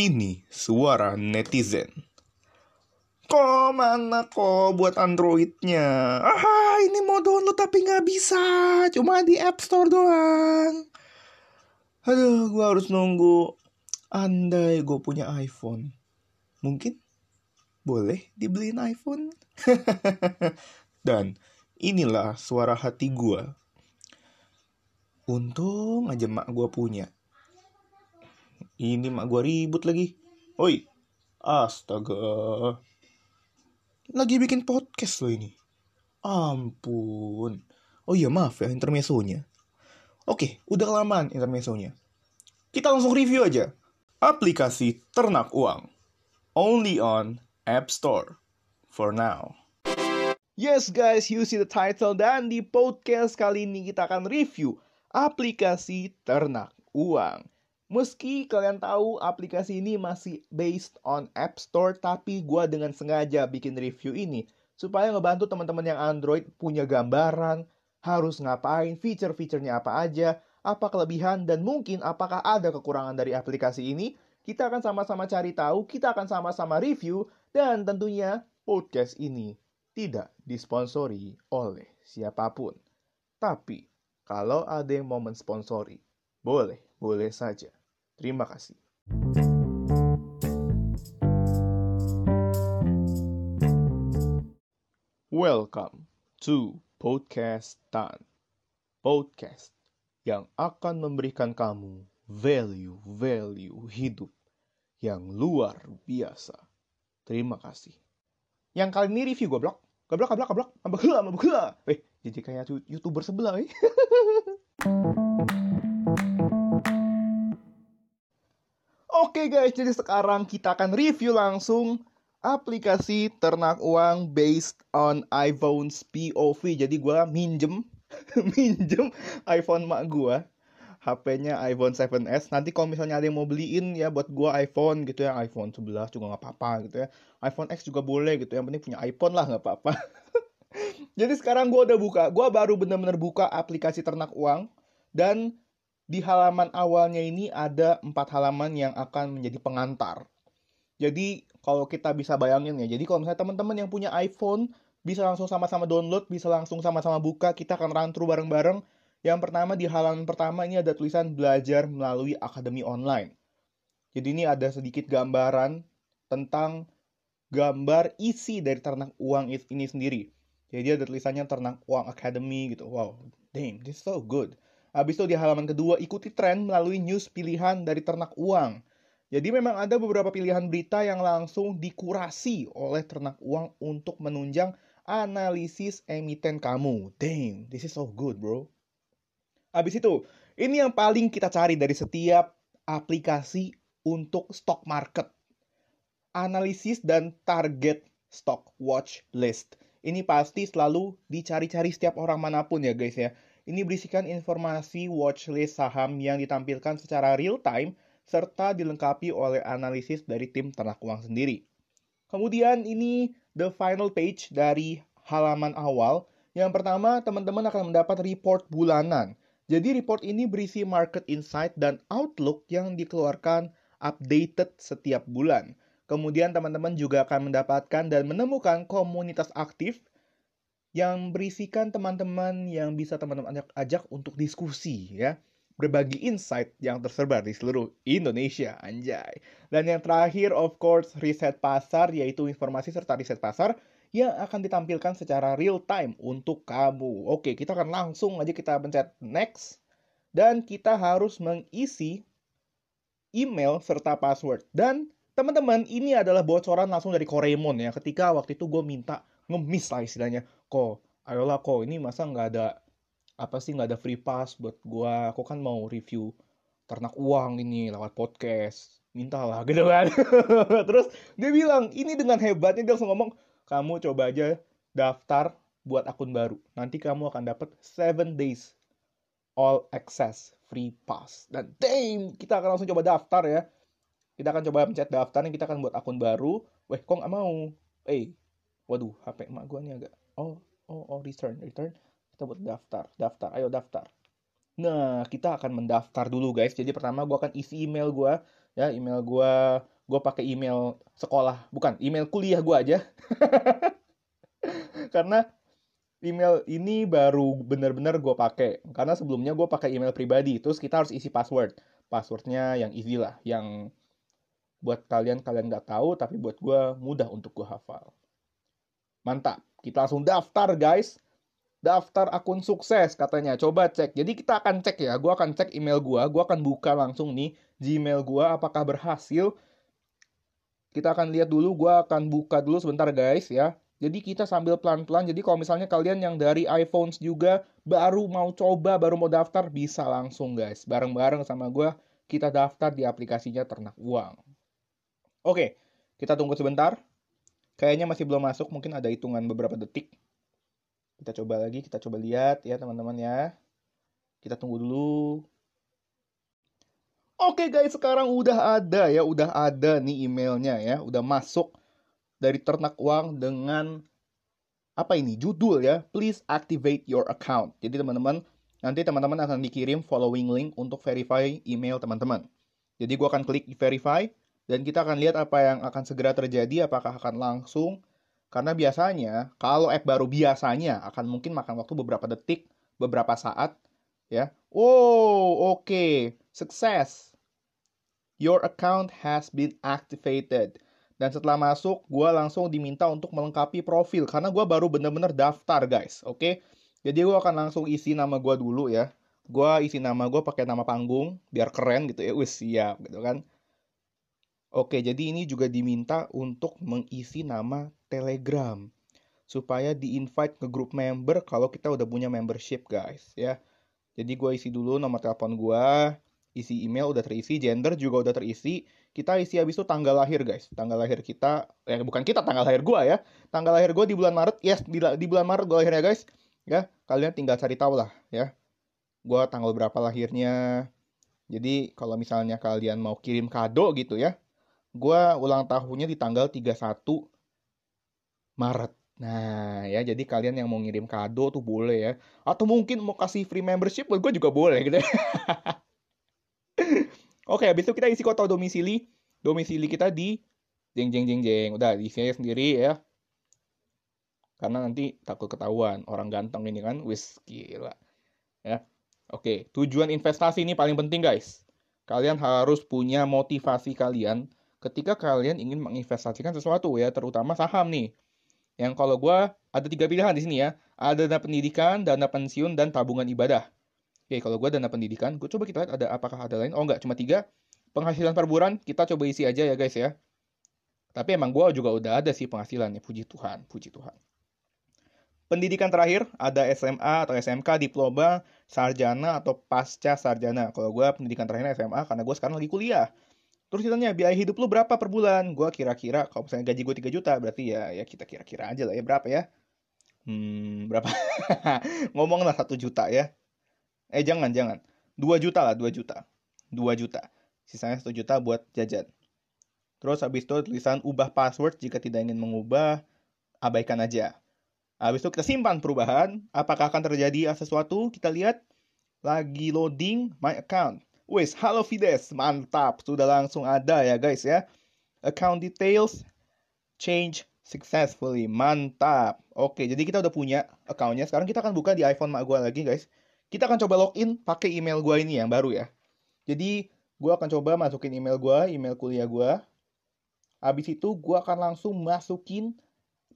Ini suara netizen. Kok mana kok buat Androidnya? Ah, ini mau download tapi nggak bisa. Cuma di App Store doang. Aduh, gue harus nunggu. Andai gue punya iPhone. Mungkin boleh dibeliin iPhone. Dan inilah suara hati gue. Untung aja mak gue punya. Ini mak gue ribut lagi. Oi, astaga. Lagi bikin podcast loh ini. Ampun. Oh iya maaf ya intermesonya. Oke, udah kelamaan intermesonya. Kita langsung review aja. Aplikasi ternak uang. Only on App Store. For now. Yes guys, you see the title dan di podcast kali ini kita akan review aplikasi ternak uang. Meski kalian tahu aplikasi ini masih based on App Store, tapi gue dengan sengaja bikin review ini supaya ngebantu teman-teman yang Android punya gambaran, harus ngapain, feature-featurenya apa aja, apa kelebihan, dan mungkin apakah ada kekurangan dari aplikasi ini. Kita akan sama-sama cari tahu, kita akan sama-sama review, dan tentunya podcast ini tidak disponsori oleh siapa pun. Tapi, kalau ada yang mau mensponsori, boleh, boleh saja. Terima kasih. Welcome to Podcast Tan. Podcast yang akan memberikan kamu value-value hidup yang luar biasa. Terima kasih. Yang kali ini review goblok. Goblok, goblok, goblok. Mabuk hela, mabuk hela. Eh, jadi kayak youtuber sebelah, eh. Oke guys, jadi sekarang kita akan review langsung aplikasi ternak uang based on iPhone's POV. Jadi gue minjem, minjem iPhone mak gue. HP-nya iPhone 7s. Nanti kalau misalnya ada yang mau beliin ya buat gue iPhone gitu ya, iPhone 11 juga nggak apa-apa gitu ya. iPhone X juga boleh gitu. Yang penting punya iPhone lah nggak apa-apa. Jadi sekarang gue udah buka, gue baru bener-bener buka aplikasi ternak uang dan di halaman awalnya ini ada empat halaman yang akan menjadi pengantar. Jadi kalau kita bisa bayangin ya, jadi kalau misalnya teman-teman yang punya iPhone bisa langsung sama-sama download, bisa langsung sama-sama buka, kita akan run bareng-bareng. Yang pertama di halaman pertama ini ada tulisan belajar melalui akademi online. Jadi ini ada sedikit gambaran tentang gambar isi dari ternak uang ini sendiri. Jadi ada tulisannya ternak uang academy gitu. Wow, damn, this is so good. Habis itu di halaman kedua ikuti tren melalui news pilihan dari ternak uang. Jadi memang ada beberapa pilihan berita yang langsung dikurasi oleh ternak uang untuk menunjang analisis emiten kamu. Damn, this is so good, bro. Habis itu, ini yang paling kita cari dari setiap aplikasi untuk stock market. Analisis dan target stock watch list. Ini pasti selalu dicari-cari setiap orang mana pun ya guys ya. Ini berisikan informasi watchlist saham yang ditampilkan secara real time serta dilengkapi oleh analisis dari tim ternak uang sendiri. Kemudian ini the final page dari halaman awal. Yang pertama, teman-teman akan mendapat report bulanan. Jadi report ini berisi market insight dan outlook yang dikeluarkan updated setiap bulan. Kemudian teman-teman juga akan mendapatkan dan menemukan komunitas aktif yang berisikan teman-teman yang bisa teman-teman ajak, untuk diskusi ya. Berbagi insight yang tersebar di seluruh Indonesia anjay. Dan yang terakhir of course riset pasar yaitu informasi serta riset pasar yang akan ditampilkan secara real time untuk kamu. Oke kita akan langsung aja kita pencet next. Dan kita harus mengisi email serta password. Dan teman-teman ini adalah bocoran langsung dari Koremon ya. Ketika waktu itu gue minta ngemis lah istilahnya kok ayolah kok ini masa nggak ada apa sih nggak ada free pass buat gua? Aku kan mau review ternak uang ini lewat podcast. Mintalah gitu kan. Terus dia bilang ini dengan hebatnya dia langsung ngomong kamu coba aja daftar buat akun baru. Nanti kamu akan dapat 7 days all access free pass. Dan damn kita akan langsung coba daftar ya. Kita akan coba pencet daftar nih kita akan buat akun baru. Weh kok nggak mau? Eh waduh HP emak gue nih agak oh oh oh return return. Kita buat daftar daftar. Ayo daftar. Nah kita akan mendaftar dulu guys. Jadi pertama gue akan isi email gue ya email gue gue pakai email sekolah. Bukan email kuliah gue aja. Karena email ini baru bener-bener gue pakai. Karena sebelumnya gue pakai email pribadi. Terus kita harus isi password. Passwordnya yang easy lah. Yang buat kalian kalian nggak tahu tapi buat gue mudah untuk gue hafal. Mantap kita langsung daftar guys. Daftar akun sukses katanya. Coba cek. Jadi kita akan cek ya. Gue akan cek email gue gue akan buka langsung nih gmail gue apakah berhasil? Kita akan lihat dulu. Gue akan buka dulu sebentar guys ya. Jadi kita sambil pelan-pelan. Jadi kalau misalnya kalian yang dari iPhones juga baru mau coba, baru mau daftar, bisa langsung guys. Bareng-bareng sama gue, kita daftar di aplikasinya Ternak Uang. Oke, kita tunggu sebentar. Kayaknya masih belum masuk, mungkin ada hitungan beberapa detik. Kita coba lagi, kita coba lihat ya teman-teman ya. Kita tunggu dulu. Oke guys, sekarang udah ada ya, udah ada nih emailnya ya, udah masuk dari ternak uang dengan apa ini judul ya please activate your account jadi teman-teman nanti teman-teman akan dikirim following link untuk verify email teman-teman jadi gue akan klik verify dan kita akan lihat apa yang akan segera terjadi apakah akan langsung karena biasanya kalau app baru biasanya akan mungkin makan waktu beberapa detik beberapa saat ya oh oke okay. sukses your account has been activated dan setelah masuk, gue langsung diminta untuk melengkapi profil. Karena gue baru bener-bener daftar, guys. Oke? Okay? Jadi gue akan langsung isi nama gue dulu ya. Gue isi nama gue pakai nama panggung, biar keren gitu ya. Wis, siap gitu kan. Oke, jadi ini juga diminta untuk mengisi nama Telegram. Supaya di-invite ke grup member kalau kita udah punya membership, guys. ya. Jadi gue isi dulu nomor telepon gue, isi email udah terisi, gender juga udah terisi. Kita isi habis itu tanggal lahir guys. Tanggal lahir kita, eh bukan kita, tanggal lahir gua ya. Tanggal lahir gua di bulan Maret, yes di, di bulan Maret gua lahirnya guys. Ya, kalian tinggal cari tahu lah ya. Gua tanggal berapa lahirnya. Jadi kalau misalnya kalian mau kirim kado gitu ya. Gua ulang tahunnya di tanggal 31 Maret. Nah, ya jadi kalian yang mau ngirim kado tuh boleh ya. Atau mungkin mau kasih free membership buat gue juga boleh gitu. Oke, habis itu kita isi kota domisili. Domisili kita di jeng jeng jeng jeng. Udah diisi sendiri ya. Karena nanti takut ketahuan orang ganteng ini kan, wis gila. Ya. Oke, tujuan investasi ini paling penting guys. Kalian harus punya motivasi kalian ketika kalian ingin menginvestasikan sesuatu ya, terutama saham nih. Yang kalau gue ada tiga pilihan di sini ya. Ada dana pendidikan, dana pensiun, dan tabungan ibadah. Oke, kalau gue dana pendidikan, gue coba kita lihat ada apakah ada lain. Oh enggak, cuma tiga. Penghasilan per bulan, kita coba isi aja ya guys ya. Tapi emang gue juga udah ada sih penghasilannya, puji Tuhan, puji Tuhan. Pendidikan terakhir, ada SMA atau SMK, diploma, sarjana, atau pasca sarjana. Kalau gue pendidikan terakhir SMA, karena gue sekarang lagi kuliah. Terus ditanya, biaya hidup lu berapa per bulan? Gue kira-kira, kalau misalnya gaji gue 3 juta, berarti ya ya kita kira-kira aja lah ya, berapa ya? Hmm, berapa? Ngomong lah 1 juta ya. Eh jangan, jangan. 2 juta lah, 2 juta. 2 juta. Sisanya 1 juta buat jajan. Terus habis itu tulisan ubah password jika tidak ingin mengubah, abaikan aja. Habis itu kita simpan perubahan. Apakah akan terjadi sesuatu? Kita lihat. Lagi loading my account. Wes, halo Fides. Mantap. Sudah langsung ada ya guys ya. Account details. Change successfully. Mantap. Oke, jadi kita udah punya accountnya. Sekarang kita akan buka di iPhone mak gue lagi guys. Kita akan coba login pakai email gue ini yang baru ya. Jadi gue akan coba masukin email gue, email kuliah gue. Habis itu gue akan langsung masukin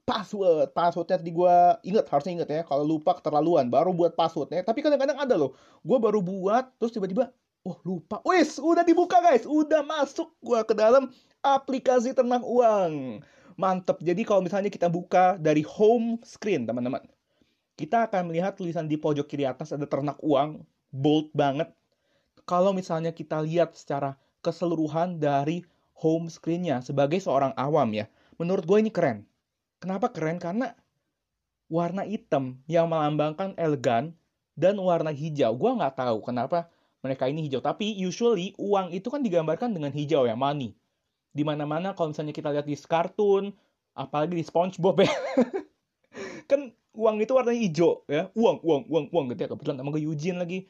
password. Passwordnya tadi gue inget, harusnya inget ya. Kalau lupa keterlaluan, baru buat passwordnya. Tapi kadang-kadang ada loh. Gue baru buat, terus tiba-tiba, oh lupa. Wis, udah dibuka guys. Udah masuk gue ke dalam aplikasi ternak uang. Mantep. Jadi kalau misalnya kita buka dari home screen, teman-teman kita akan melihat tulisan di pojok kiri atas ada ternak uang, bold banget. Kalau misalnya kita lihat secara keseluruhan dari home screen-nya sebagai seorang awam ya, menurut gue ini keren. Kenapa keren? Karena warna hitam yang melambangkan elegan dan warna hijau. Gue nggak tahu kenapa mereka ini hijau. Tapi usually uang itu kan digambarkan dengan hijau ya, money. Di mana-mana kalau misalnya kita lihat di kartun, apalagi di SpongeBob ya, kan uang itu warnanya hijau ya uang uang uang uang gitu ya kebetulan nama gue Eugene lagi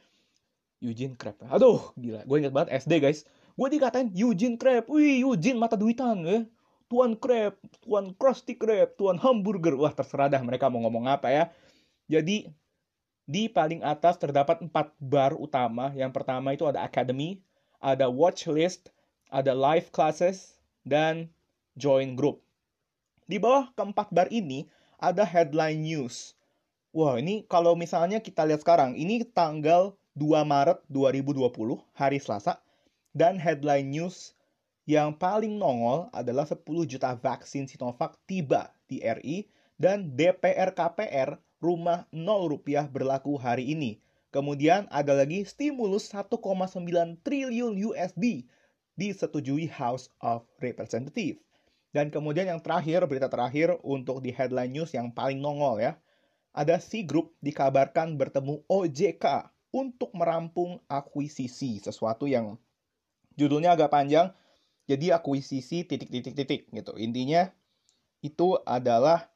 Eugene crap aduh gila gue ingat banget SD guys Gue dikatain Eugene Crab, wih Eugene mata duitan ya. Tuan Crab, Tuan Krusty Crab, Tuan Hamburger. Wah terserah dah mereka mau ngomong apa ya. Jadi di paling atas terdapat empat bar utama. Yang pertama itu ada Academy, ada Watch List, ada Live Classes, dan Join Group. Di bawah keempat bar ini ada Headline News. Wah, ini kalau misalnya kita lihat sekarang, ini tanggal 2 Maret 2020, hari Selasa, dan Headline News yang paling nongol adalah 10 juta vaksin Sinovac tiba di RI dan DPR KPR rumah 0 rupiah berlaku hari ini. Kemudian ada lagi stimulus 1,9 triliun USD disetujui House of Representatives. Dan kemudian yang terakhir, berita terakhir untuk di headline news yang paling nongol ya. Ada C Group dikabarkan bertemu OJK untuk merampung akuisisi, sesuatu yang judulnya agak panjang, jadi akuisisi titik-titik-titik gitu. Intinya itu adalah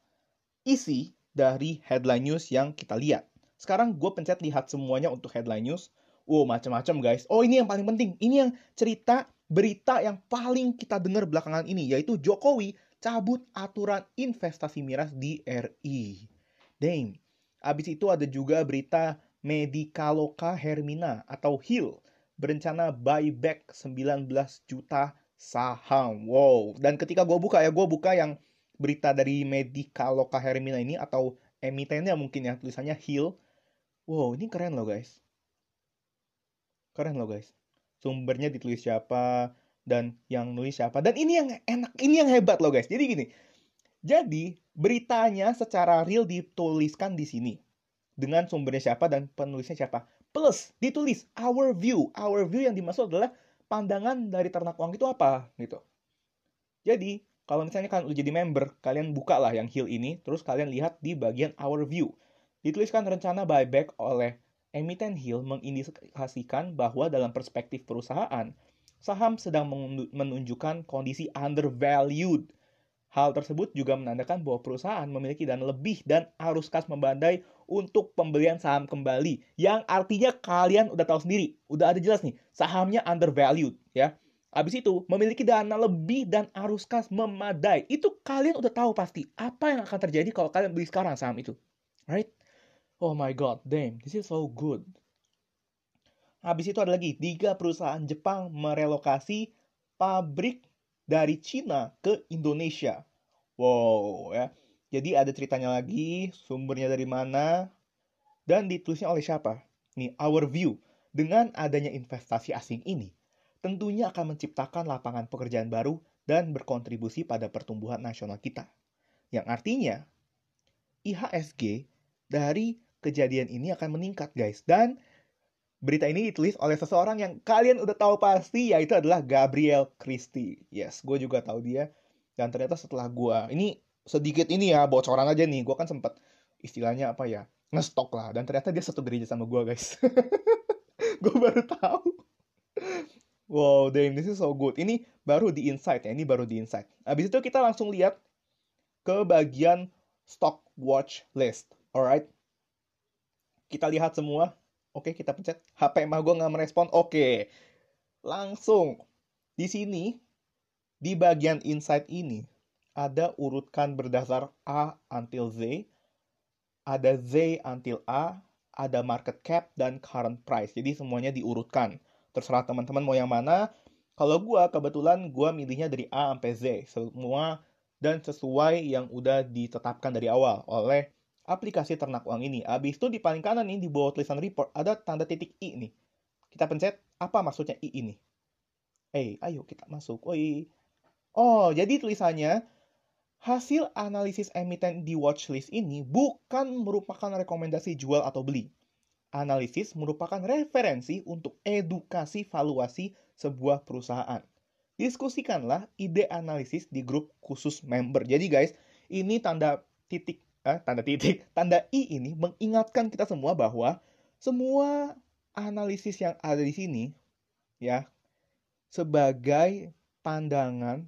isi dari headline news yang kita lihat. Sekarang gue pencet lihat semuanya untuk headline news. Wow, macam-macam guys. Oh, ini yang paling penting. Ini yang cerita berita yang paling kita dengar belakangan ini, yaitu Jokowi cabut aturan investasi miras di RI. Damn. Abis itu ada juga berita Medikaloka Hermina atau HIL berencana buyback 19 juta saham. Wow. Dan ketika gue buka ya, gue buka yang berita dari Medica Loka Hermina ini atau emitennya mungkin ya, tulisannya Hill. Wow, ini keren loh guys. Keren loh guys. Sumbernya ditulis siapa, dan yang nulis siapa. Dan ini yang enak, ini yang hebat loh guys. Jadi gini, jadi beritanya secara real dituliskan di sini. Dengan sumbernya siapa dan penulisnya siapa. Plus ditulis our view. Our view yang dimaksud adalah pandangan dari ternak uang itu apa gitu. Jadi, kalau misalnya kalian udah jadi member, kalian buka lah yang Hill ini, terus kalian lihat di bagian Our View. Dituliskan rencana buyback oleh emiten Hill mengindikasikan bahwa dalam perspektif perusahaan, saham sedang menunjukkan kondisi undervalued Hal tersebut juga menandakan bahwa perusahaan memiliki dana lebih dan arus kas membandai untuk pembelian saham kembali. Yang artinya kalian udah tahu sendiri, udah ada jelas nih, sahamnya undervalued ya. Habis itu memiliki dana lebih dan arus kas memadai. Itu kalian udah tahu pasti apa yang akan terjadi kalau kalian beli sekarang saham itu. Right? Oh my god, damn, this is so good. Habis itu ada lagi, tiga perusahaan Jepang merelokasi pabrik dari Cina ke Indonesia. Wow, ya. Jadi ada ceritanya lagi, sumbernya dari mana, dan ditulisnya oleh siapa? Nih, our view. Dengan adanya investasi asing ini, tentunya akan menciptakan lapangan pekerjaan baru dan berkontribusi pada pertumbuhan nasional kita. Yang artinya, IHSG dari kejadian ini akan meningkat, guys. Dan Berita ini ditulis oleh seseorang yang kalian udah tahu pasti, yaitu adalah Gabriel Christie. Yes, gue juga tahu dia. Dan ternyata setelah gue, ini sedikit ini ya, bocoran aja nih. Gue kan sempet istilahnya apa ya, ngestok lah. Dan ternyata dia satu gereja sama gue, guys. gue baru tahu. Wow, damn, this is so good. Ini baru di insight ya, ini baru di insight. Habis itu kita langsung lihat ke bagian stock watch list. Alright? Kita lihat semua Oke, kita pencet. HP mah gue nggak merespon. Oke, langsung di sini di bagian insight ini ada urutkan berdasar A until Z, ada Z until A, ada market cap dan current price. Jadi semuanya diurutkan. Terserah teman-teman mau yang mana. Kalau gue kebetulan gue milihnya dari A sampai Z. Semua dan sesuai yang udah ditetapkan dari awal oleh aplikasi ternak uang ini. Habis itu di paling kanan ini di bawah tulisan report ada tanda titik i nih. Kita pencet apa maksudnya i ini. Eh, ayo kita masuk. Oi. Oh, jadi tulisannya hasil analisis emiten di watchlist ini bukan merupakan rekomendasi jual atau beli. Analisis merupakan referensi untuk edukasi valuasi sebuah perusahaan. Diskusikanlah ide analisis di grup khusus member. Jadi guys, ini tanda titik eh, tanda titik, tanda I ini mengingatkan kita semua bahwa semua analisis yang ada di sini ya sebagai pandangan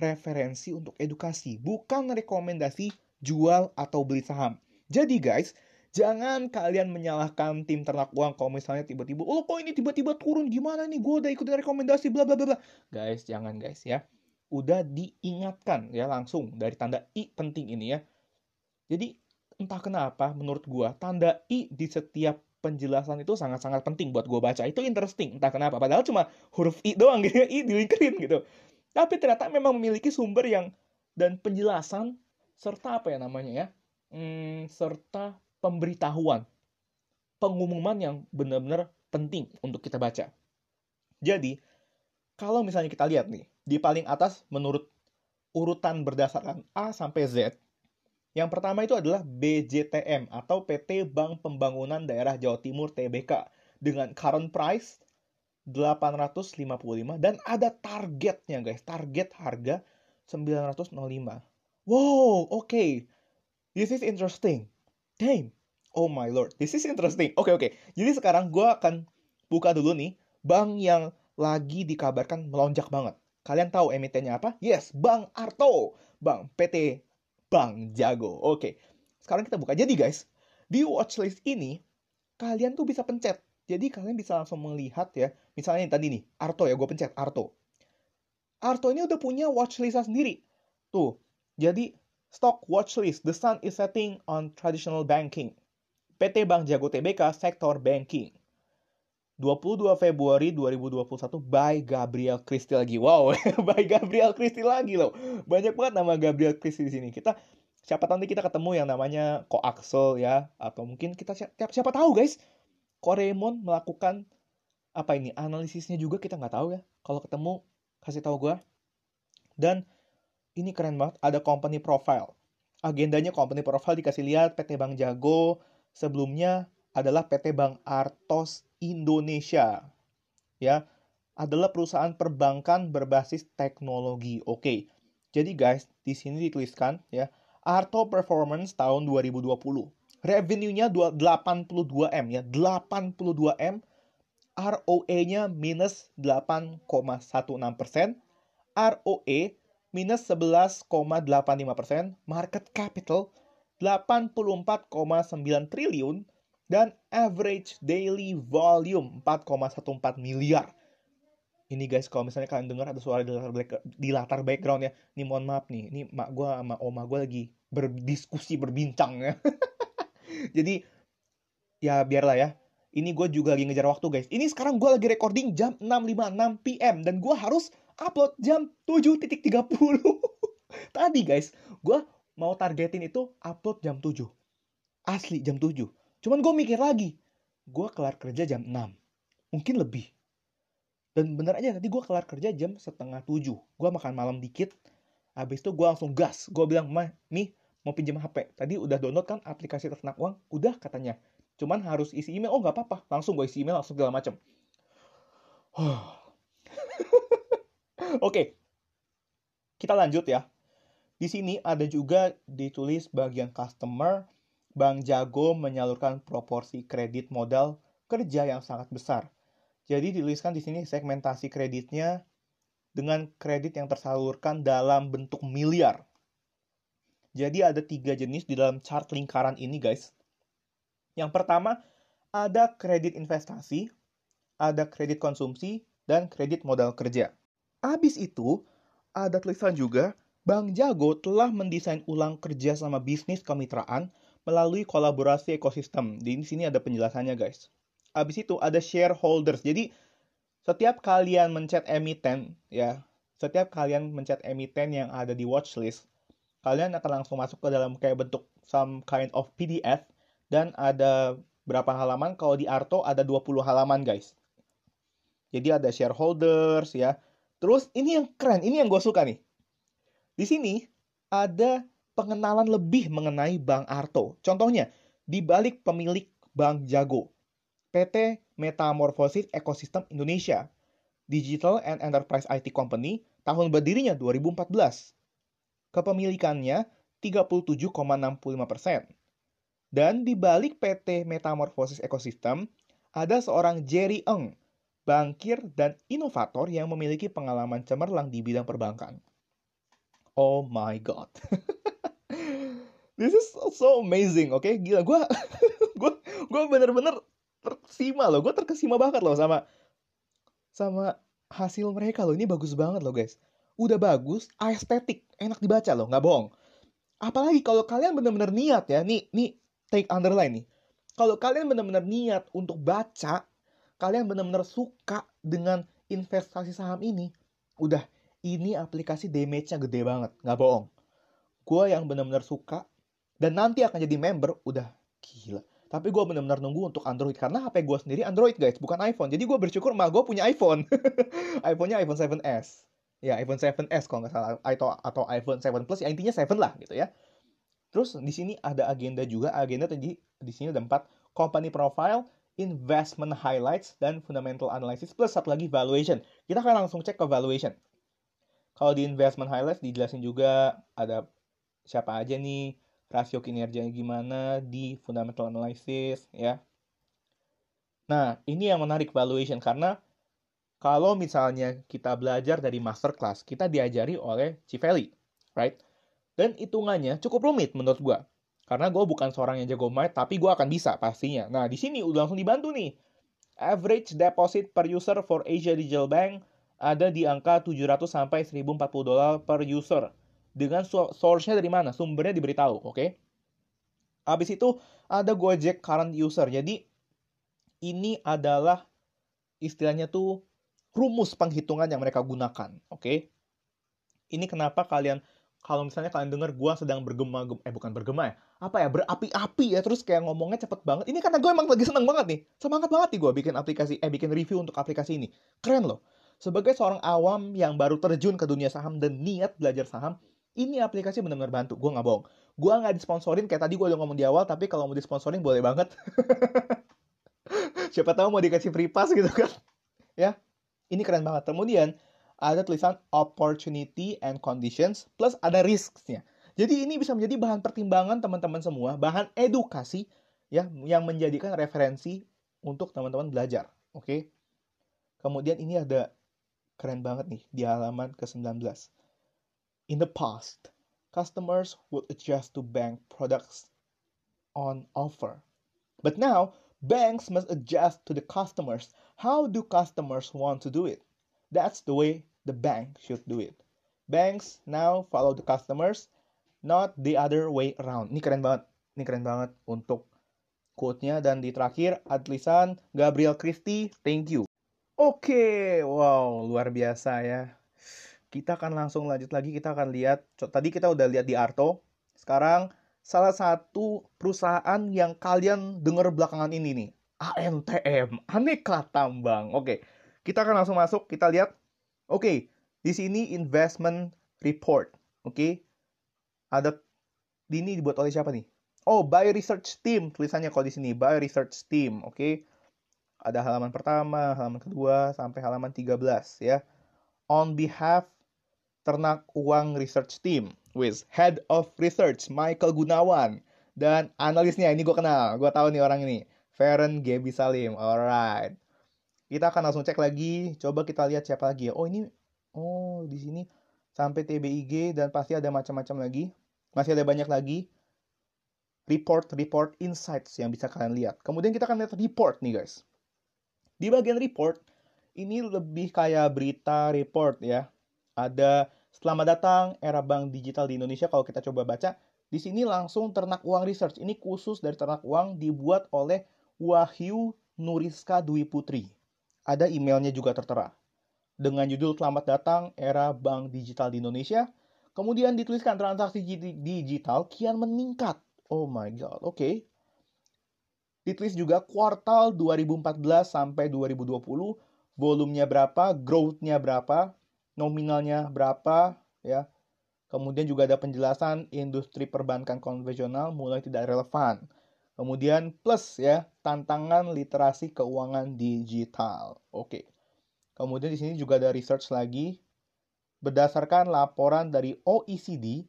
referensi untuk edukasi, bukan rekomendasi jual atau beli saham. Jadi guys, Jangan kalian menyalahkan tim ternak uang kalau misalnya tiba-tiba, oh kok ini tiba-tiba turun gimana nih? Gue udah ikut rekomendasi bla bla bla. Guys, jangan guys ya. Udah diingatkan ya langsung dari tanda i penting ini ya. Jadi entah kenapa menurut gue tanda i di setiap penjelasan itu sangat-sangat penting buat gue baca. Itu interesting, entah kenapa. Padahal cuma huruf i doang gitu, i dilingkarin gitu. Tapi ternyata memang memiliki sumber yang dan penjelasan serta apa ya namanya ya, hmm, serta pemberitahuan, pengumuman yang benar-benar penting untuk kita baca. Jadi, kalau misalnya kita lihat nih, di paling atas menurut urutan berdasarkan A sampai Z, yang pertama itu adalah BJTM atau PT Bank Pembangunan Daerah Jawa Timur TBK dengan current price 855 dan ada targetnya guys, target harga 905. Wow, oke. Okay. This is interesting. Damn. Oh my lord, this is interesting. Oke okay, oke. Okay. Jadi sekarang gue akan buka dulu nih bank yang lagi dikabarkan melonjak banget. Kalian tahu emitennya apa? Yes, Bank Arto. Bank PT Bank Jago. Oke. Okay. Sekarang kita buka. Jadi guys, di watchlist ini kalian tuh bisa pencet. Jadi kalian bisa langsung melihat ya. Misalnya yang tadi nih, Arto ya, gue pencet Arto. Arto ini udah punya watchlist sendiri. Tuh. Jadi Stock watchlist, the sun is setting on traditional banking. PT Bank Jago Tbk, sektor banking. 22 Februari 2021 by Gabriel Christie lagi. Wow, by Gabriel Christie lagi loh. Banyak banget nama Gabriel Christie di sini. Kita siapa nanti kita ketemu yang namanya Ko Axel ya atau mungkin kita siapa, siapa tahu guys. Koremon melakukan apa ini analisisnya juga kita nggak tahu ya. Kalau ketemu kasih tahu gue. Dan ini keren banget, ada company profile. Agendanya company profile dikasih lihat PT Bank Jago, sebelumnya adalah PT Bank Artos Indonesia. Ya, adalah perusahaan perbankan berbasis teknologi. Oke. Jadi guys, di sini dituliskan ya, Arto Performance tahun 2020. Revenue-nya 82M ya, 82M. ROE-nya minus 8,16 persen. ROE minus 11,85 persen, market capital 84,9 triliun, dan average daily volume 4,14 miliar. Ini guys, kalau misalnya kalian dengar ada suara di latar, di latar background ya, ini mohon maaf nih, ini mak gue sama oma gue lagi berdiskusi, berbincang ya. Jadi, ya biarlah ya. Ini gue juga lagi ngejar waktu guys. Ini sekarang gue lagi recording jam 6.56 PM. Dan gue harus upload jam 7.30. Tadi guys, gue mau targetin itu upload jam 7. Asli jam 7. Cuman gue mikir lagi, gue kelar kerja jam 6. Mungkin lebih. Dan bener aja tadi gue kelar kerja jam setengah 7. Gue makan malam dikit. Habis itu gue langsung gas. Gue bilang, Mah, nih mau pinjam HP. Tadi udah download kan aplikasi ternak uang? Udah katanya. Cuman harus isi email. Oh nggak apa-apa. Langsung gue isi email langsung segala macam. Oke, kita lanjut ya. Di sini ada juga ditulis bagian customer, Bank Jago menyalurkan proporsi kredit modal kerja yang sangat besar. Jadi dituliskan di sini segmentasi kreditnya dengan kredit yang tersalurkan dalam bentuk miliar. Jadi ada tiga jenis di dalam chart lingkaran ini guys. Yang pertama ada kredit investasi, ada kredit konsumsi, dan kredit modal kerja. Abis itu, ada tulisan juga, Bank Jago telah mendesain ulang kerja sama bisnis kemitraan melalui kolaborasi ekosistem. Di sini ada penjelasannya guys. Abis itu ada shareholders. Jadi setiap kalian mencet emiten ya, setiap kalian mencet emiten yang ada di watchlist, kalian akan langsung masuk ke dalam kayak bentuk some kind of PDF dan ada berapa halaman? Kalau di Arto ada 20 halaman guys. Jadi ada shareholders ya, Terus ini yang keren, ini yang gue suka nih. Di sini ada pengenalan lebih mengenai Bank Arto. Contohnya, di balik pemilik Bank Jago, PT Metamorphosis Ecosystem Indonesia, Digital and Enterprise IT Company, tahun berdirinya 2014. Kepemilikannya 37,65%. Dan di balik PT Metamorphosis Ecosystem, ada seorang Jerry Eng, bankir, dan inovator yang memiliki pengalaman cemerlang di bidang perbankan. Oh my god. This is so amazing, oke? Okay? Gila, gue gue gue bener-bener terkesima loh. Gue terkesima banget loh sama sama hasil mereka loh. Ini bagus banget loh guys. Udah bagus, estetik, enak dibaca loh, nggak bohong. Apalagi kalau kalian bener-bener niat ya, nih nih take underline nih. Kalau kalian bener-bener niat untuk baca, kalian bener-bener suka dengan investasi saham ini, udah ini aplikasi damage-nya gede banget, nggak bohong. Gue yang bener-bener suka dan nanti akan jadi member udah gila. Tapi gue benar-benar nunggu untuk Android karena HP gue sendiri Android guys bukan iPhone. Jadi gue bersyukur mah gue punya iPhone. iPhone-nya iPhone 7s ya iPhone 7s kalau nggak salah atau atau iPhone 7 Plus ya intinya 7 lah gitu ya. Terus di sini ada agenda juga agenda tadi di sini ada empat company profile investment highlights dan fundamental analysis plus satu lagi valuation kita akan langsung cek ke valuation kalau di investment highlights dijelasin juga ada siapa aja nih rasio kinerjanya gimana di fundamental analysis ya. Nah, ini yang menarik valuation karena kalau misalnya kita belajar dari masterclass, kita diajari oleh Civeli, right? Dan hitungannya cukup rumit menurut gua. Karena gue bukan seorang yang jago math, tapi gue akan bisa pastinya. Nah, di sini udah langsung dibantu nih. Average deposit per user for Asia Digital Bank ada di angka 700 sampai 1040 dolar per user dengan source-nya dari mana, sumbernya diberitahu, oke? Okay? Habis itu ada Gojek current user. Jadi ini adalah istilahnya tuh rumus penghitungan yang mereka gunakan, oke? Okay? Ini kenapa kalian kalau misalnya kalian dengar gue sedang bergema, eh bukan bergema ya, apa ya, berapi-api ya, terus kayak ngomongnya cepet banget. Ini karena gue emang lagi seneng banget nih, semangat banget nih gue bikin aplikasi, eh bikin review untuk aplikasi ini. Keren loh. Sebagai seorang awam yang baru terjun ke dunia saham dan niat belajar saham, ini aplikasi benar-benar bantu. Gue nggak bohong. Gue nggak disponsorin kayak tadi gue udah ngomong di awal, tapi kalau mau disponsorin boleh banget. Siapa tahu mau dikasih free pass gitu kan. ya, ini keren banget. Kemudian ada tulisan opportunity and conditions plus ada risks-nya. Jadi ini bisa menjadi bahan pertimbangan teman-teman semua, bahan edukasi ya yang menjadikan referensi untuk teman-teman belajar. Oke. Okay? Kemudian ini ada keren banget nih di halaman ke-19 In the past, customers would adjust to bank products on offer. But now, banks must adjust to the customers. How do customers want to do it? That's the way the bank should do it. Banks now follow the customers, not the other way around. Ini keren banget. Ini keren banget untuk quote-nya. Dan di terakhir, ada tulisan Gabriel Christie, thank you. Oke, okay. wow, luar biasa ya kita akan langsung lanjut lagi kita akan lihat tadi kita udah lihat di Arto sekarang salah satu perusahaan yang kalian dengar belakangan ini nih ANTM aneka tambang oke kita akan langsung masuk kita lihat oke di sini investment report. Oke ada ini dibuat oleh siapa nih? Oh by research team tulisannya kalau di sini by research team. Oke ada halaman pertama halaman kedua sampai halaman 13 ya. On behalf Ternak Uang Research Team with Head of Research Michael Gunawan. Dan analisnya ini gue kenal, gue tahu nih orang ini, Feren Gaby Salim. Alright, kita akan langsung cek lagi. Coba kita lihat siapa lagi ya. Oh ini, oh di sini sampai TBIG dan pasti ada macam-macam lagi. Masih ada banyak lagi report-report insights yang bisa kalian lihat. Kemudian kita akan lihat report nih guys. Di bagian report, ini lebih kayak berita report ya ada Selamat datang era bank digital di Indonesia. Kalau kita coba baca, di sini langsung Ternak Uang Research. Ini khusus dari Ternak Uang dibuat oleh Wahyu Nuriska Dwi Putri. Ada emailnya juga tertera. Dengan judul Selamat datang era bank digital di Indonesia. Kemudian dituliskan transaksi digital kian meningkat. Oh my god, oke. Okay. Ditulis juga kuartal 2014 sampai 2020, volumenya berapa, growth-nya berapa, nominalnya berapa ya. Kemudian juga ada penjelasan industri perbankan konvensional mulai tidak relevan. Kemudian plus ya, tantangan literasi keuangan digital. Oke. Kemudian di sini juga ada research lagi berdasarkan laporan dari OECD,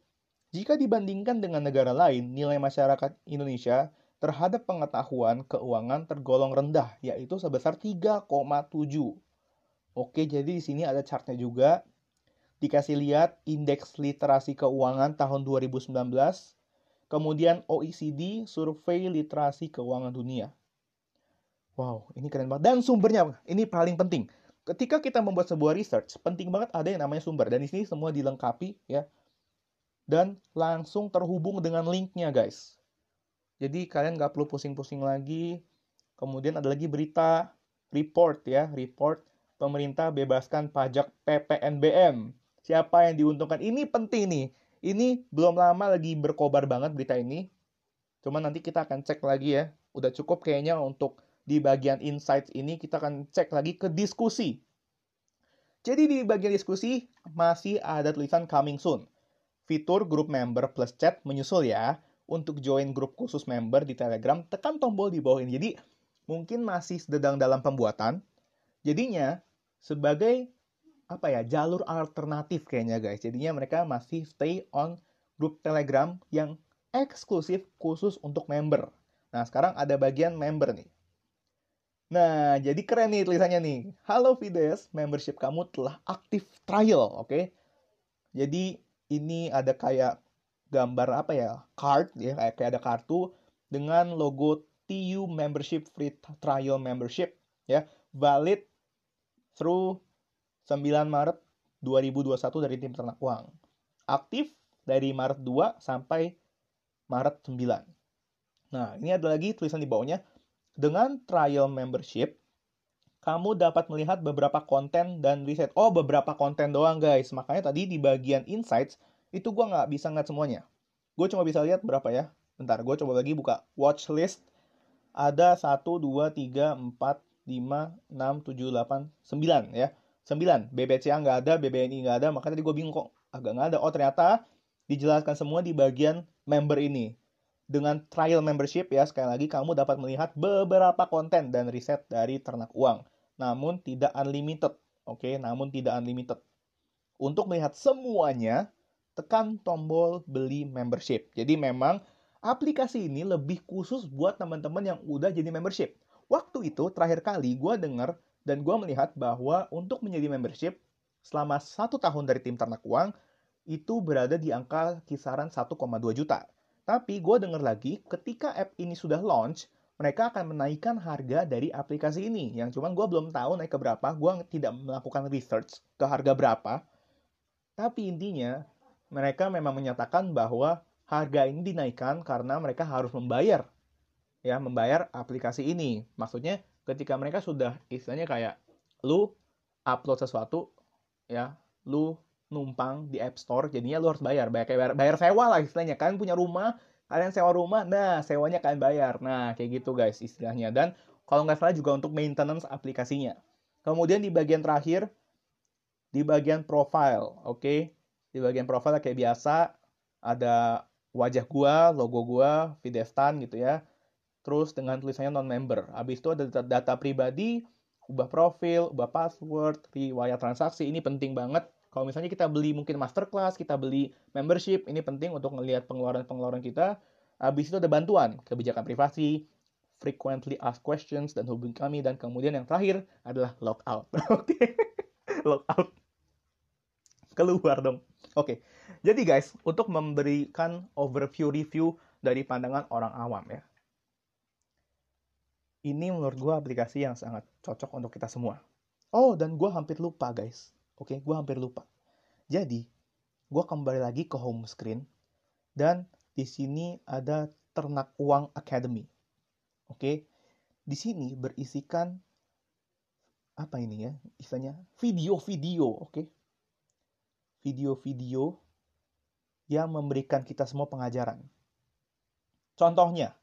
jika dibandingkan dengan negara lain, nilai masyarakat Indonesia terhadap pengetahuan keuangan tergolong rendah, yaitu sebesar 3,7 Oke, jadi di sini ada chartnya juga. Dikasih lihat indeks literasi keuangan tahun 2019. Kemudian OECD, Survei Literasi Keuangan Dunia. Wow, ini keren banget. Dan sumbernya, ini paling penting. Ketika kita membuat sebuah research, penting banget ada yang namanya sumber. Dan di sini semua dilengkapi ya. Dan langsung terhubung dengan linknya guys. Jadi kalian nggak perlu pusing-pusing lagi. Kemudian ada lagi berita report ya, report pemerintah bebaskan pajak PPNBM. Siapa yang diuntungkan? Ini penting nih. Ini belum lama lagi berkobar banget berita ini. Cuma nanti kita akan cek lagi ya. Udah cukup kayaknya untuk di bagian insights ini kita akan cek lagi ke diskusi. Jadi di bagian diskusi masih ada tulisan coming soon. Fitur grup member plus chat menyusul ya. Untuk join grup khusus member di Telegram, tekan tombol di bawah ini. Jadi mungkin masih sedang dalam pembuatan. Jadinya sebagai apa ya jalur alternatif kayaknya guys. Jadinya mereka masih stay on grup Telegram yang eksklusif khusus untuk member. Nah sekarang ada bagian member nih. Nah, jadi keren nih tulisannya nih. Halo Fides, membership kamu telah aktif trial, oke? Okay? Jadi ini ada kayak gambar apa ya? Card ya, kayak kayak ada kartu dengan logo TU membership free trial membership ya, valid through 9 Maret 2021 dari tim ternak uang. Aktif dari Maret 2 sampai Maret 9. Nah, ini ada lagi tulisan di bawahnya dengan trial membership, kamu dapat melihat beberapa konten dan riset. Oh, beberapa konten doang, guys. Makanya tadi di bagian insights, itu gue nggak bisa ngeliat semuanya. Gue cuma bisa lihat berapa ya. Bentar, gue coba lagi buka watch list. Ada 1, 2, 3, 4, 5, 6, 7, 8, 9 ya. 9. BBCA nggak ada, BBNI nggak ada. Makanya tadi gue bingung kok agak nggak ada. Oh, ternyata dijelaskan semua di bagian member ini. Dengan trial membership ya, sekali lagi kamu dapat melihat beberapa konten dan riset dari ternak uang. Namun tidak unlimited. Oke, namun tidak unlimited. Untuk melihat semuanya, tekan tombol beli membership. Jadi memang aplikasi ini lebih khusus buat teman-teman yang udah jadi membership. Waktu itu terakhir kali gue denger dan gue melihat bahwa untuk menjadi membership selama satu tahun dari tim ternak uang itu berada di angka kisaran 1,2 juta. Tapi gue denger lagi, ketika app ini sudah launch, mereka akan menaikkan harga dari aplikasi ini. Yang cuman gue belum tahu naik ke berapa, gue tidak melakukan research ke harga berapa. Tapi intinya, mereka memang menyatakan bahwa harga ini dinaikkan karena mereka harus membayar. Ya, membayar aplikasi ini. Maksudnya, ketika mereka sudah istilahnya kayak, lu upload sesuatu, ya, lu numpang di App Store, jadinya lu harus bayar. Bayar, bayar, bayar sewa lah istilahnya. Kalian punya rumah, kalian sewa rumah, nah sewanya kalian bayar. Nah, kayak gitu guys istilahnya. Dan kalau nggak salah juga untuk maintenance aplikasinya. Kemudian di bagian terakhir, di bagian profile, oke? Okay? Di bagian profile kayak biasa, ada wajah gua, logo gua, Videstan gitu ya. Terus dengan tulisannya non-member. Habis itu ada data, pribadi, ubah profil, ubah password, riwayat transaksi. Ini penting banget kalau misalnya kita beli mungkin masterclass, kita beli membership, ini penting untuk melihat pengeluaran-pengeluaran kita. Habis itu ada bantuan, kebijakan privasi, frequently asked questions, dan hubungi kami. Dan kemudian yang terakhir adalah logout. Oke, logout. Keluar dong. Oke, jadi guys, untuk memberikan overview review dari pandangan orang awam ya. Ini menurut gue aplikasi yang sangat cocok untuk kita semua. Oh, dan gue hampir lupa guys Oke, gue hampir lupa. Jadi, gue kembali lagi ke home screen dan di sini ada Ternak Uang Academy. Oke, di sini berisikan apa ini ya? Istilahnya video-video, oke? Video-video yang memberikan kita semua pengajaran. Contohnya,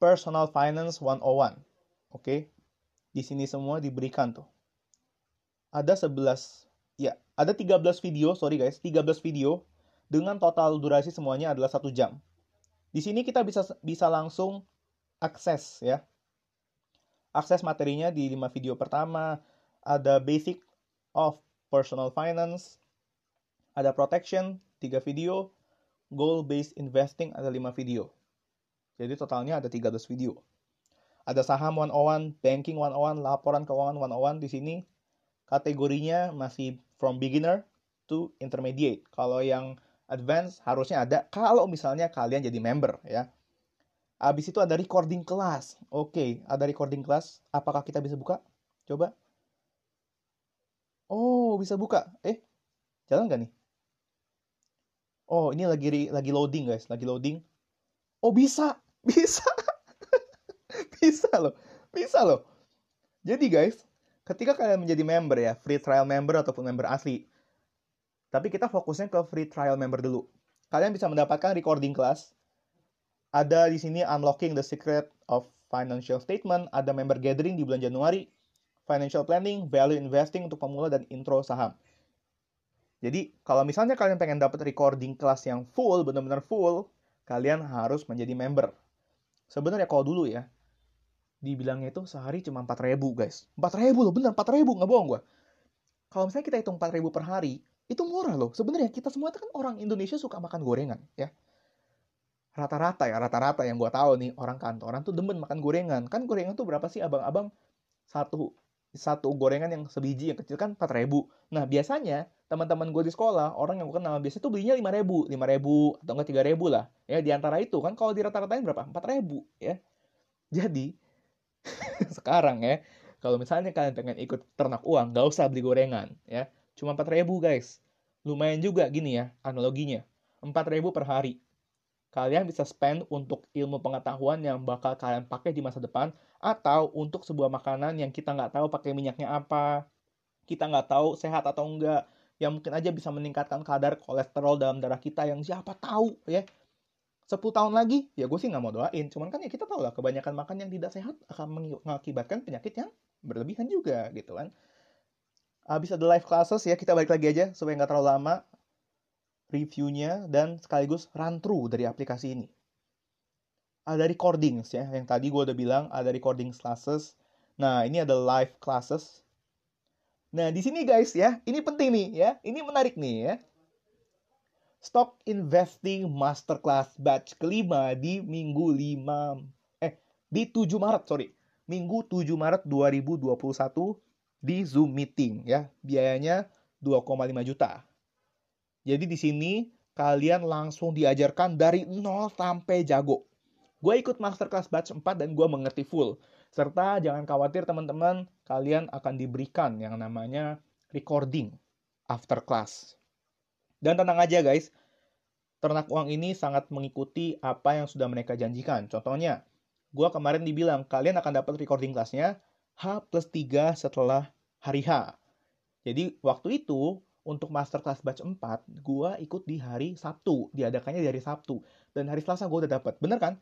Personal Finance 101. Oke. Di sini semua diberikan tuh. Ada 11 Ya, ada 13 video, sorry guys, 13 video dengan total durasi semuanya adalah satu jam. Di sini kita bisa bisa langsung akses ya. Akses materinya di 5 video pertama, ada basic of personal finance, ada protection 3 video, goal based investing ada 5 video. Jadi totalnya ada 13 video. Ada saham 101, banking 101, laporan keuangan 101 di sini kategorinya masih from beginner to intermediate. Kalau yang Advance harusnya ada kalau misalnya kalian jadi member ya. Abis itu ada recording kelas. Oke, ada recording kelas. Apakah kita bisa buka? Coba. Oh, bisa buka. Eh, jalan nggak nih? Oh, ini lagi lagi loading guys, lagi loading. Oh, bisa. Bisa. bisa loh. Bisa loh. Jadi guys, ketika kalian menjadi member ya, free trial member ataupun member asli, tapi kita fokusnya ke free trial member dulu. Kalian bisa mendapatkan recording kelas. Ada di sini unlocking the secret of financial statement, ada member gathering di bulan Januari, financial planning, value investing untuk pemula dan intro saham. Jadi, kalau misalnya kalian pengen dapat recording kelas yang full, benar-benar full, kalian harus menjadi member. Sebenarnya kalau dulu ya, dibilangnya itu sehari cuma 4000 guys. 4000 loh, bener 4000, nggak bohong gue. Kalau misalnya kita hitung 4000 per hari, itu murah loh. Sebenarnya kita semua itu kan orang Indonesia suka makan gorengan, ya. Rata-rata ya, rata-rata yang gue tahu nih, orang kantoran tuh demen makan gorengan. Kan gorengan tuh berapa sih abang-abang? Satu satu gorengan yang sebiji yang kecil kan 4000. Nah, biasanya teman-teman gue di sekolah, orang yang gue kenal biasanya tuh belinya 5000, 5000 atau enggak 3000 lah. Ya, di antara itu kan kalau di rata-ratain berapa? 4000 ya. Jadi sekarang ya, kalau misalnya kalian pengen ikut ternak uang, nggak usah beli gorengan ya. Cuma 4000 guys. Lumayan juga gini ya analoginya. 4000 per hari. Kalian bisa spend untuk ilmu pengetahuan yang bakal kalian pakai di masa depan atau untuk sebuah makanan yang kita nggak tahu pakai minyaknya apa, kita nggak tahu sehat atau enggak, yang mungkin aja bisa meningkatkan kadar kolesterol dalam darah kita yang siapa tahu ya. 10 tahun lagi ya gue sih nggak mau doain cuman kan ya kita tahu lah kebanyakan makan yang tidak sehat akan mengakibatkan penyakit yang berlebihan juga gitu kan. Habis ada live classes ya kita balik lagi aja supaya nggak terlalu lama reviewnya dan sekaligus run through dari aplikasi ini ada recordings ya yang tadi gue udah bilang ada recording classes nah ini ada live classes Nah, di sini guys ya, ini penting nih ya. Ini menarik nih ya. Stock Investing Masterclass batch kelima di minggu 5 eh di 7 Maret, sorry. Minggu 7 Maret 2021 di Zoom meeting ya. Biayanya 2,5 juta. Jadi di sini kalian langsung diajarkan dari nol sampai jago. Gue ikut masterclass batch 4 dan gue mengerti full. Serta jangan khawatir teman-teman, kalian akan diberikan yang namanya recording after class. Dan tenang aja guys, ternak uang ini sangat mengikuti apa yang sudah mereka janjikan. Contohnya, gue kemarin dibilang kalian akan dapat recording kelasnya H plus 3 setelah hari H. Jadi waktu itu untuk masterclass batch 4, gue ikut di hari Sabtu. Diadakannya di hari Sabtu. Dan hari Selasa gue udah dapat. Bener kan?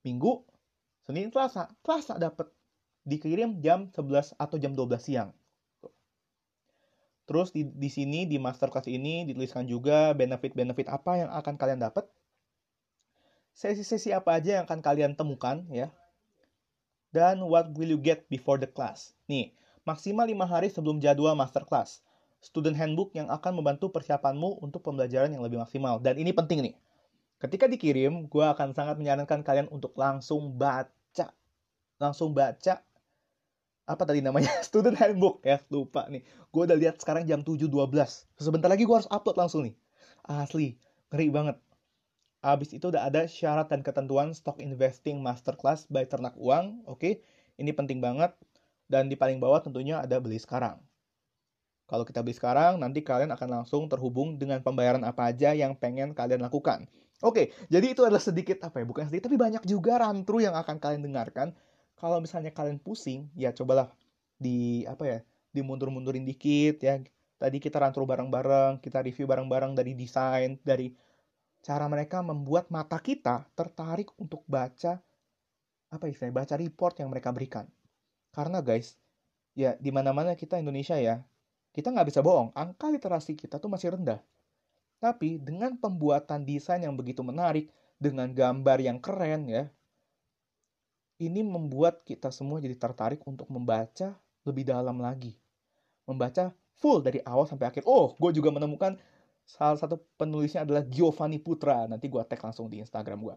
Minggu, Senin Selasa, Selasa dapat dikirim jam 11 atau jam 12 siang. Terus di, di sini di masterclass ini dituliskan juga benefit-benefit apa yang akan kalian dapat. Sesi-sesi apa aja yang akan kalian temukan ya. Dan what will you get before the class. Nih, maksimal 5 hari sebelum jadwal masterclass. Student handbook yang akan membantu persiapanmu untuk pembelajaran yang lebih maksimal. Dan ini penting nih. Ketika dikirim, gue akan sangat menyarankan kalian untuk langsung baca. Langsung baca. Apa tadi namanya? Student handbook. Ya lupa nih. Gue udah lihat sekarang jam 7.12 sebentar lagi gue harus upload langsung nih. Asli ngeri banget. Abis itu udah ada syarat dan ketentuan stock investing masterclass by ternak uang oke? Okay? ini penting banget. Dan di paling bawah tentunya ada beli sekarang kalau kita beli sekarang nanti kalian akan langsung terhubung dengan pembayaran apa aja yang pengen kalian lakukan Oke, jadi itu adalah sedikit apa ya? Bukan sedikit, tapi banyak juga rantru yang akan kalian dengarkan kalau misalnya kalian pusing, ya cobalah di apa ya, dimundur-mundurin dikit ya. Tadi kita rantau bareng-bareng, kita review bareng-bareng dari desain, dari cara mereka membuat mata kita tertarik untuk baca apa istilahnya, baca report yang mereka berikan. Karena guys, ya di mana-mana kita Indonesia ya, kita nggak bisa bohong, angka literasi kita tuh masih rendah. Tapi dengan pembuatan desain yang begitu menarik, dengan gambar yang keren ya, ini membuat kita semua jadi tertarik untuk membaca lebih dalam lagi. Membaca full dari awal sampai akhir. Oh, gue juga menemukan salah satu penulisnya adalah Giovanni Putra. Nanti gue tag langsung di Instagram gue.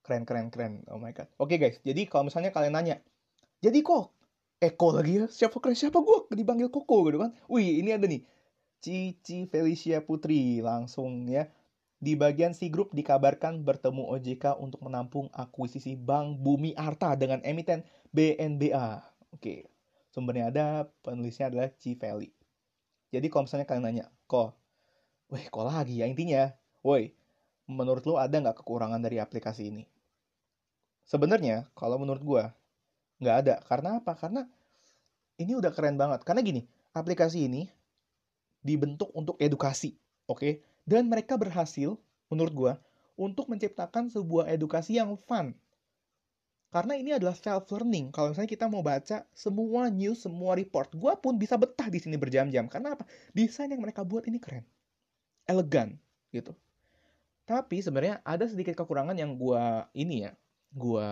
Keren, keren, keren. Oh my God. Oke guys, jadi kalau misalnya kalian nanya, jadi kok Eko lagi ya? Siapa keren? Siapa gue dipanggil Koko gitu kan? Wih, ini ada nih. Cici Felicia Putri langsung ya. Di bagian C Group dikabarkan bertemu OJK untuk menampung akuisisi Bank Bumi Arta dengan emiten BNBA. Oke, sumbernya ada, penulisnya adalah Civeli. Jadi kalau misalnya kalian nanya, kok, weh kok lagi ya intinya, woi, menurut lo ada nggak kekurangan dari aplikasi ini? Sebenarnya, kalau menurut gue, nggak ada. Karena apa? Karena ini udah keren banget. Karena gini, aplikasi ini dibentuk untuk edukasi, oke? Okay? Dan mereka berhasil, menurut gue, untuk menciptakan sebuah edukasi yang fun. Karena ini adalah self-learning. Kalau misalnya kita mau baca semua news, semua report, gue pun bisa betah di sini berjam-jam. Karena apa? Desain yang mereka buat ini keren. Elegan, gitu. Tapi sebenarnya ada sedikit kekurangan yang gue ini ya, gue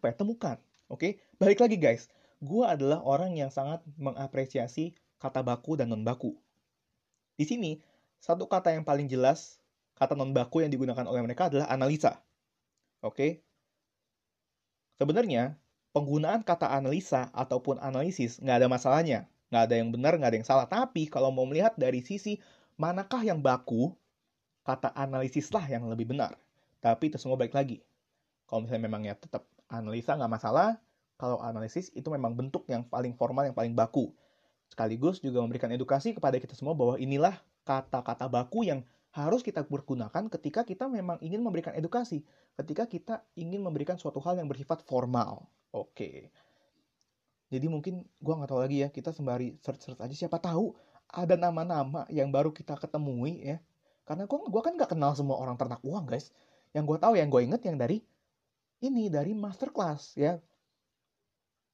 apa ya temukan. Oke, okay? balik lagi guys, gue adalah orang yang sangat mengapresiasi kata baku dan non baku. Di sini satu kata yang paling jelas, kata non baku yang digunakan oleh mereka adalah analisa. Oke? Okay? Sebenarnya, penggunaan kata analisa ataupun analisis nggak ada masalahnya. Nggak ada yang benar, nggak ada yang salah. Tapi kalau mau melihat dari sisi manakah yang baku, kata analisis lah yang lebih benar. Tapi itu semua baik lagi. Kalau misalnya memang ya tetap analisa nggak masalah, kalau analisis itu memang bentuk yang paling formal, yang paling baku. Sekaligus juga memberikan edukasi kepada kita semua bahwa inilah kata-kata baku yang harus kita pergunakan ketika kita memang ingin memberikan edukasi, ketika kita ingin memberikan suatu hal yang bersifat formal. Oke. Jadi mungkin gue nggak tahu lagi ya, kita sembari search-search aja siapa tahu ada nama-nama yang baru kita ketemui ya. Karena gue gua kan nggak kenal semua orang ternak uang guys. Yang gue tahu, yang gue inget yang dari ini dari masterclass ya.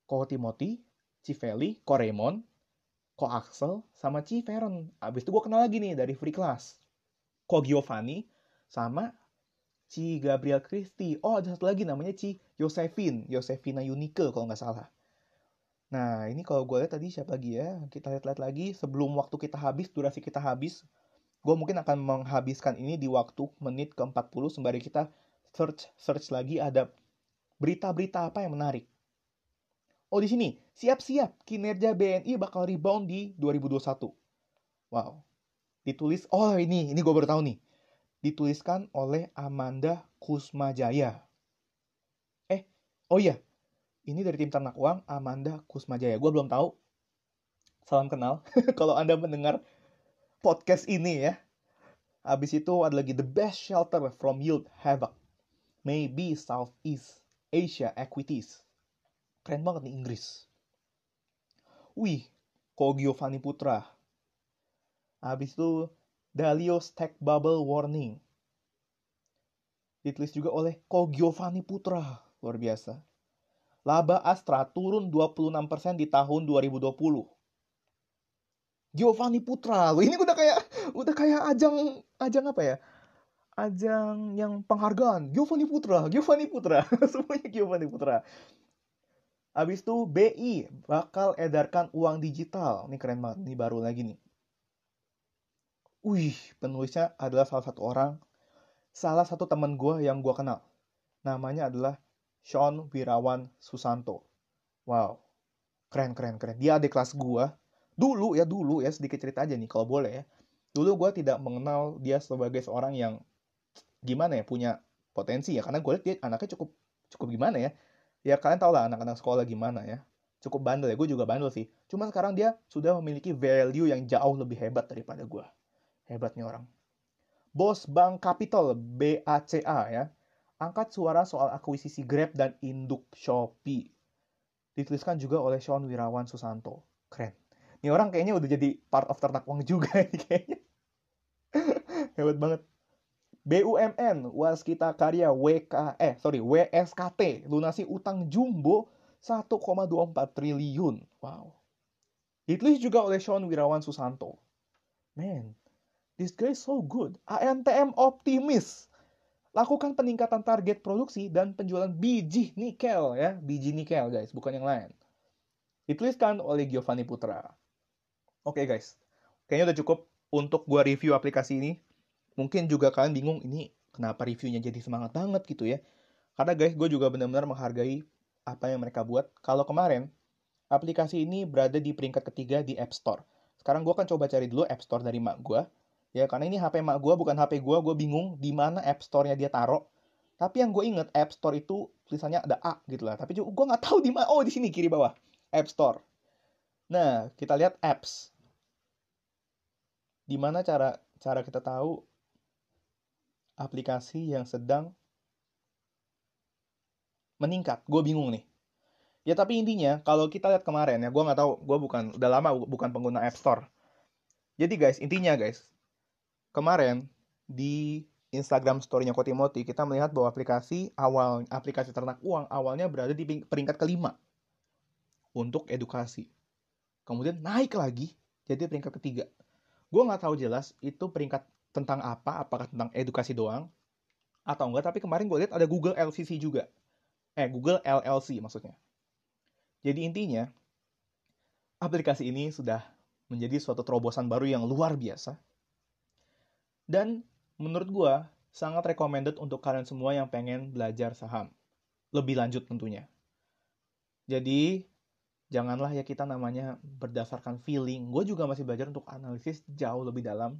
Ko Timothy, Civeli, Ko Raymond, Ko Axel, sama Ci Veron. Abis itu gue kenal lagi nih dari free class. Ko Giovanni, sama Ci Gabriel Christie. Oh, ada satu lagi namanya Ci Josephine. Josephina Unique kalau nggak salah. Nah, ini kalau gue lihat tadi siapa lagi ya? Kita lihat-lihat lagi. Sebelum waktu kita habis, durasi kita habis. Gue mungkin akan menghabiskan ini di waktu menit ke-40 sembari kita search search lagi ada berita-berita apa yang menarik. Oh di sini, siap-siap kinerja BNI bakal rebound di 2021. Wow. Ditulis, oh ini, ini gue baru tahu nih. Dituliskan oleh Amanda Kusmajaya. Eh, oh iya. Ini dari tim ternak uang, Amanda Kusmajaya. Gue belum tahu. Salam kenal. Kalau Anda mendengar podcast ini ya. Habis itu ada lagi The Best Shelter from Yield Havoc. Maybe Southeast Asia Equities Keren banget nih Inggris. Wih, kok Giovanni Putra. Habis itu Dalio Stack Bubble Warning. Ditulis juga oleh Ko Giovanni Putra. Luar biasa. Laba Astra turun 26% di tahun 2020. Giovanni Putra. Loh, ini udah kayak udah kayak ajang ajang apa ya? Ajang yang penghargaan. Giovanni Putra, Giovanni Putra. Semuanya Giovanni Putra. Habis itu BI bakal edarkan uang digital. Ini keren banget, ini baru lagi nih. Wih, penulisnya adalah salah satu orang, salah satu teman gue yang gue kenal. Namanya adalah Sean Wirawan Susanto. Wow, keren, keren, keren. Dia adik kelas gue. Dulu ya, dulu ya, sedikit cerita aja nih kalau boleh ya. Dulu gue tidak mengenal dia sebagai seorang yang gimana ya, punya potensi ya. Karena gue lihat dia anaknya cukup cukup gimana ya. Ya kalian tau lah anak-anak sekolah gimana ya. Cukup bandel ya gue juga bandel sih. Cuma sekarang dia sudah memiliki value yang jauh lebih hebat daripada gue hebatnya orang. Bos bank capital BACA ya. Angkat suara soal akuisisi Grab dan induk Shopee. Dituliskan juga oleh Sean Wirawan Susanto. Keren. Ini orang kayaknya udah jadi part of ternak uang juga ini kayaknya. Hebat banget BUMN Waskita Karya WK eh sorry WSKT lunasi utang jumbo 1,24 triliun. Wow. Ditulis juga oleh Sean Wirawan Susanto. Man, this guy so good. ANTM optimis. Lakukan peningkatan target produksi dan penjualan biji nikel ya, biji nikel guys, bukan yang lain. Dituliskan oleh Giovanni Putra. Oke okay, guys, kayaknya udah cukup untuk gua review aplikasi ini mungkin juga kalian bingung ini kenapa reviewnya jadi semangat banget gitu ya. Karena guys, gue juga benar-benar menghargai apa yang mereka buat. Kalau kemarin, aplikasi ini berada di peringkat ketiga di App Store. sekarang gue akan coba cari dulu App Store dari mak gue. Ya, karena ini HP mak gue, bukan HP gue. Gue bingung di mana App Store-nya dia taruh. Tapi yang gue inget, App Store itu tulisannya ada A gitu lah. Tapi gue nggak tahu di mana. Oh, di sini kiri bawah. App Store. Nah, kita lihat apps. Di mana cara cara kita tahu aplikasi yang sedang meningkat? Gue bingung nih. Ya tapi intinya kalau kita lihat kemarin ya, gue nggak tahu, gue bukan udah lama bukan pengguna App Store. Jadi guys, intinya guys, kemarin di Instagram story-nya Kotimoti kita melihat bahwa aplikasi awal aplikasi ternak uang awalnya berada di peringkat kelima untuk edukasi. Kemudian naik lagi jadi peringkat ketiga. Gue nggak tahu jelas itu peringkat tentang apa, apakah tentang edukasi doang atau enggak. Tapi kemarin gue lihat ada Google LCC juga. Eh, Google LLC maksudnya. Jadi intinya, aplikasi ini sudah menjadi suatu terobosan baru yang luar biasa. Dan menurut gue, sangat recommended untuk kalian semua yang pengen belajar saham. Lebih lanjut tentunya. Jadi, janganlah ya kita namanya berdasarkan feeling. Gue juga masih belajar untuk analisis jauh lebih dalam.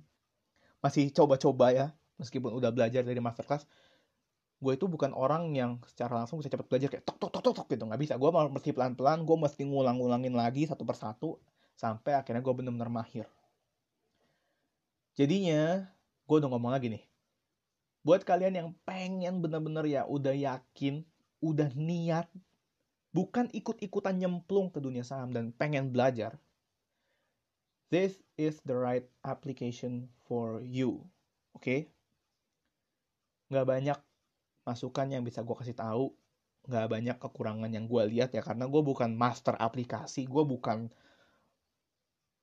Masih coba-coba ya, meskipun udah belajar dari masterclass gue itu bukan orang yang secara langsung bisa cepat belajar kayak tok tok tok tok, tok gitu. Nggak bisa. Gue mesti pelan pelan gue mesti ngulang-ngulangin lagi satu persatu sampai akhirnya gue benar-benar mahir. Jadinya gue udah ngomong lagi nih. Buat kalian yang pengen bener-bener ya udah yakin udah niat bukan ikut-ikutan nyemplung ke dunia saham dan pengen belajar this is the right application for you oke? Okay? nggak banyak masukan yang bisa gue kasih tahu nggak banyak kekurangan yang gue lihat ya karena gue bukan master aplikasi gue bukan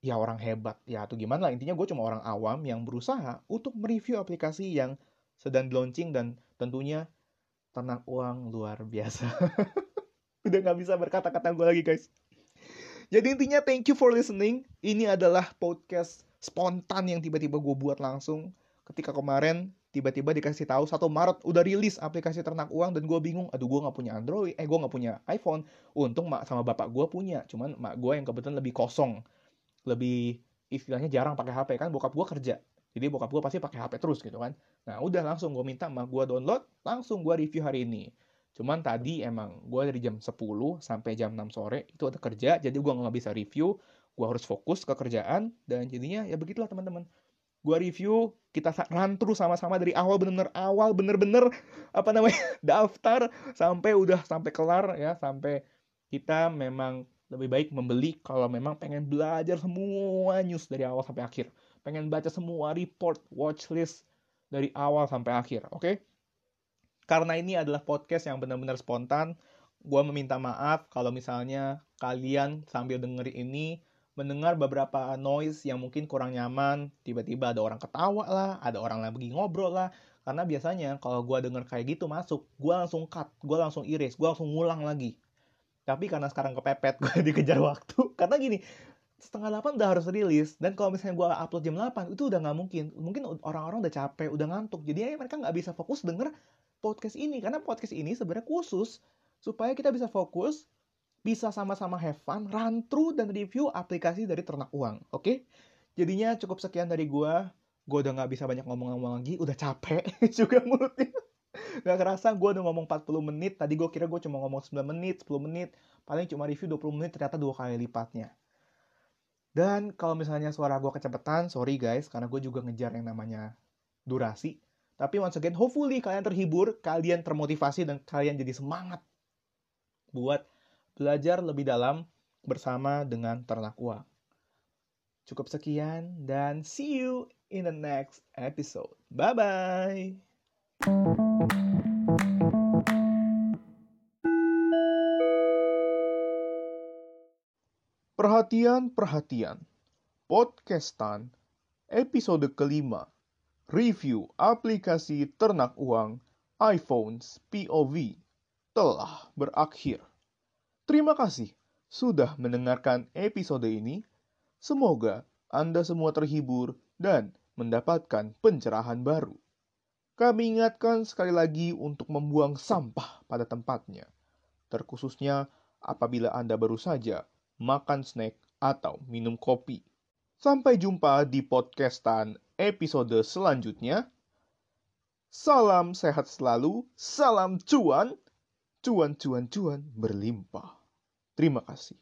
ya orang hebat ya atau gimana lah. Intinya gue cuma orang awam yang berusaha untuk mereview aplikasi yang sedang launching dan tentunya tenang uang luar biasa. Udah nggak bisa berkata-kata gue lagi guys jadi intinya thank you for listening. Ini adalah podcast spontan yang tiba-tiba gue buat langsung. Ketika kemarin tiba-tiba dikasih tahu satu Maret udah rilis aplikasi ternak uang dan gue bingung aduh gue nggak punya Android eh gue nggak punya iPhone. Untung mak sama bapak gue punya cuman mak gue yang kebetulan lebih kosong. Lebih istilahnya jarang pakai HP kan bokap gue kerja. Jadi bokap gue pasti pakai HP terus gitu kan. Nah udah langsung gue minta mak gue download langsung gue review hari ini cuman tadi emang gue dari jam 10 sampai jam 6 sore itu ada kerja jadi gue nggak bisa review. Gue harus fokus ke kerjaan dan jadinya ya begitulah teman-teman. Gue review kita run terus sama-sama dari awal bener-bener awal bener-bener apa namanya daftar sampai udah sampai kelar ya sampai kita memang lebih baik membeli kalau memang pengen belajar semua news dari awal sampai akhir. Pengen baca semua report watchlist dari awal sampai akhir oke? okay? Karena ini adalah podcast yang benar-benar spontan gue meminta maaf kalau misalnya kalian sambil dengerin ini mendengar beberapa noise yang mungkin kurang nyaman, tiba-tiba ada orang ketawa lah, ada orang lagi ngobrol lah. Karena biasanya kalau gue denger kayak gitu masuk, gue langsung cut, gue langsung iris, gue langsung ngulang lagi. Tapi karena sekarang kepepet, gue dikejar waktu. Karena gini, setengah delapan udah harus rilis. Dan kalau misalnya gue upload jam 8, itu udah nggak mungkin. Mungkin orang-orang udah capek, udah ngantuk. Jadi mereka nggak bisa fokus denger podcast ini. Karena podcast ini sebenarnya khusus supaya kita bisa fokus bisa sama-sama have fun, run through dan review aplikasi dari ternak uang. Oke? Okay? Jadinya cukup sekian dari gue. Gue udah gak bisa banyak ngomong-ngomong lagi, udah capek juga mulutnya. Gak kerasa gue udah ngomong 40 menit, tadi gue kira gue cuma ngomong 9 menit, 10 menit, paling cuma review 20 menit, ternyata dua kali lipatnya. Dan kalau misalnya suara gue kecepatan, sorry guys, karena gue juga ngejar yang namanya durasi. Tapi once again, hopefully kalian terhibur, kalian termotivasi, dan kalian jadi semangat buat belajar lebih dalam bersama dengan ternak uang. Cukup sekian dan see you in the next episode. Bye bye. Perhatian, perhatian. Podcastan episode kelima. Review aplikasi ternak uang iPhones POV telah berakhir. Terima kasih sudah mendengarkan episode ini. Semoga Anda semua terhibur dan mendapatkan pencerahan baru. Kami ingatkan sekali lagi untuk membuang sampah pada tempatnya, terkhususnya apabila Anda baru saja makan snack atau minum kopi. Sampai jumpa di podcastan episode selanjutnya. Salam sehat selalu, salam cuan, cuan cuan cuan berlimpah. Terima kasih.